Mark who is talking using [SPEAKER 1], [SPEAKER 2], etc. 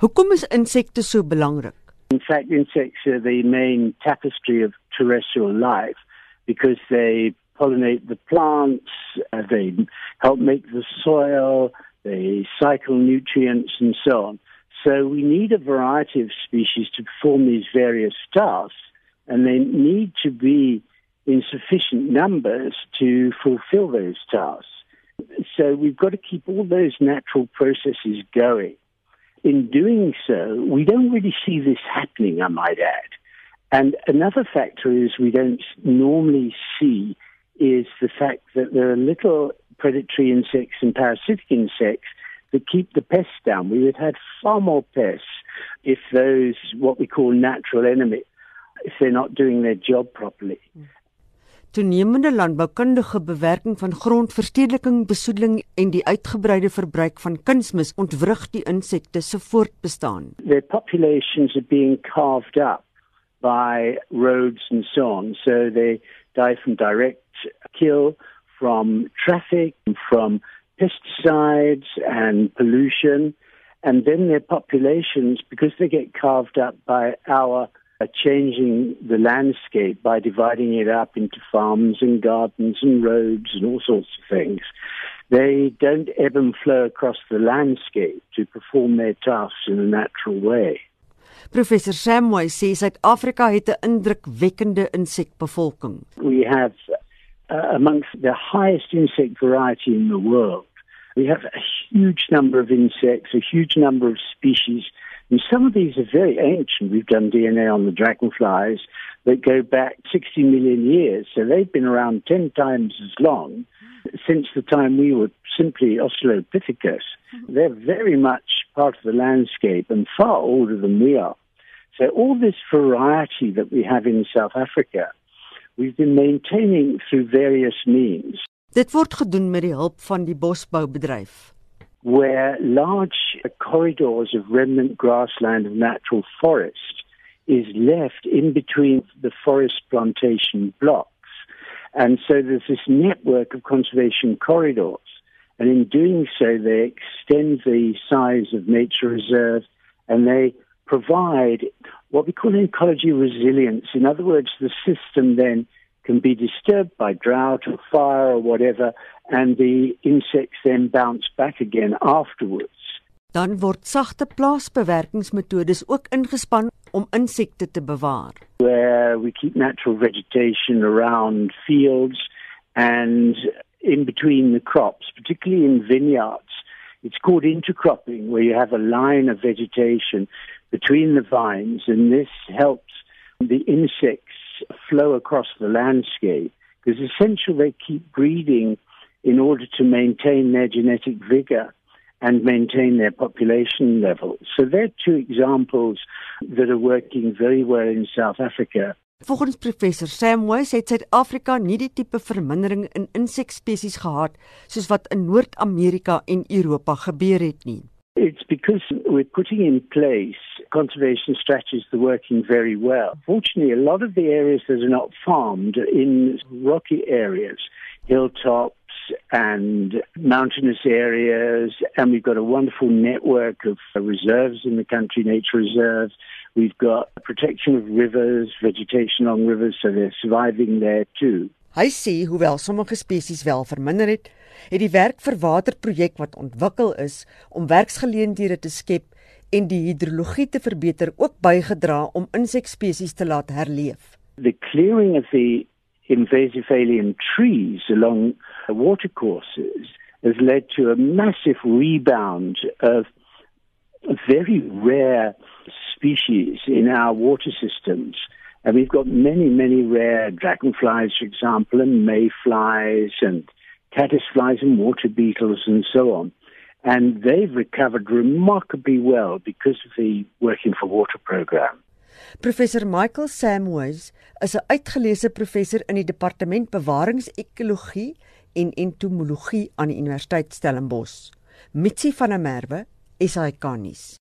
[SPEAKER 1] Hoekom is insekte so belangrik?
[SPEAKER 2] In fact, insects are the main tapestry of terrestrial life because they pollinate the plants, uh, they help make the soil, they cycle nutrients and so on. So we need a variety of species to perform these various tasks, and they need to be in sufficient numbers to fulfill those tasks. So we've got to keep all those natural processes going. In doing so, we don't really see this happening, I might add. And another factor is we don't normally see is the fact that there are little predatory insects and parasitic insects that keep the pests down. We would have far more pests if those, what we call natural enemies, if they're not doing their job properly. Mm.
[SPEAKER 1] Toenemende landboukundige bewerking van grondverstedeliking, besoedeling en die uitgebreide verbruik van kunsmis ontwrig die insekte se voortbestaan.
[SPEAKER 2] Their populations are being carved up by roads and so on. So they die from direct kill, from traffic, from pesticides and pollution. And then their populations, because they get carved up by our changing the landscape by dividing it up into farms and gardens and roads and all sorts of things, they don't ebb and flow across the landscape to perform their tasks in a natural way.
[SPEAKER 1] Professor Samways sê Suid-Afrika het 'n indrukwekkende insekbevolking.
[SPEAKER 2] We have uh, amongst the highest insect variety in the world. We have a huge number of insects, a huge number of species, and some of these are very ancient. We've done DNA on the dragonflies that go back 60 million years, so they've been around 10 times as long since the time we were simply Australopithecus. Mm-hmm. They're very much part of the landscape and far older than we are. So all this variety that we have in South Africa, we've been maintaining through various means.
[SPEAKER 1] Dit word gedoen met die hulp van die bosboubedryf.
[SPEAKER 2] Where large corridors of remnant grassland and natural forest is left in between the forest plantation blocks. And so there's this network of conservation corridors. And in doing so, they extend the size of nature reserve and they provide what we call an ecology resilience. In other words, the system then can be disturbed by drought or fire or whatever, and the insects then bounce back again afterwards.
[SPEAKER 1] Dan word sagte plaasbewerkingsmetodes ook ingespan om insekte te bewaar.
[SPEAKER 2] Where we keep natural vegetation around fields and in between the crops, particularly in vineyards. It's called intercropping, where you have a line of vegetation between the vines, and this helps the insects flow across the landscape because essentially they keep breeding in order to maintain their genetic vigor and maintain their population level. So there are two examples that are working very well in South Africa.
[SPEAKER 1] Volgens professor Sam Wise het Suid-Afrika nie die tipe vermindering in insekspesies gehad soos wat in Noord-Amerika en Europa gebeur het nie.
[SPEAKER 2] Because we're putting in place conservation strategies that are working very well. Fortunately, a lot of the areas that are not farmed in rocky areas, hilltops and mountainous areas, and we've got a wonderful network of reserves in the country, nature reserves, We've got protection of rivers, vegetation on rivers, so they're surviving there too.
[SPEAKER 1] Hy sê hoewel sommige spesies wel verminder het, het die werk vir waterprojek wat ontwikkel is om werksgeleenthede te skep en die hidrologie te verbeter ook bygedra om insekspesies te laat herleef.
[SPEAKER 2] The clearing of the invasive alien trees along watercourses has led to a massive rebound of very rare species in our water systems. And we've got many, many rare dragonflies, for example, and mayflies and caddisflies and water beetles and so on. And they've recovered remarkably well because of the Working for Water program.
[SPEAKER 1] Professor Michael Samwise is 'n uitgeleese professor in die departement bewaringsekologie en entomologie aan die Universiteit Stellenbosch. Mitsi van der Merwe, SAK nuus.